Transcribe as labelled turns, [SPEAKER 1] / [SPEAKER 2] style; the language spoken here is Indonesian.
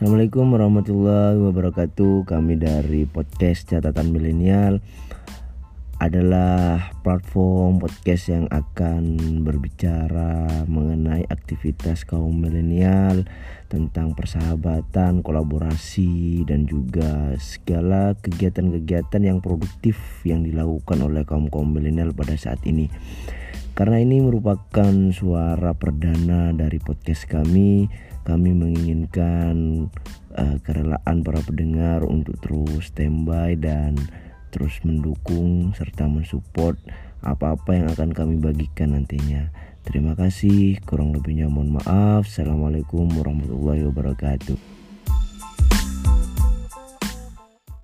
[SPEAKER 1] Assalamualaikum warahmatullahi wabarakatuh. Kami dari podcast Catatan Milenial adalah platform podcast yang akan berbicara mengenai aktivitas kaum milenial tentang persahabatan, kolaborasi dan juga segala kegiatan-kegiatan yang produktif yang dilakukan oleh kaum-kaum milenial pada saat ini. Karena ini merupakan suara perdana dari podcast kami, kami menginginkan uh, kerelaan para pendengar untuk terus standby dan terus mendukung serta mensupport apa-apa yang akan kami bagikan nantinya. Terima kasih, kurang lebihnya mohon maaf. Assalamualaikum warahmatullahi wabarakatuh.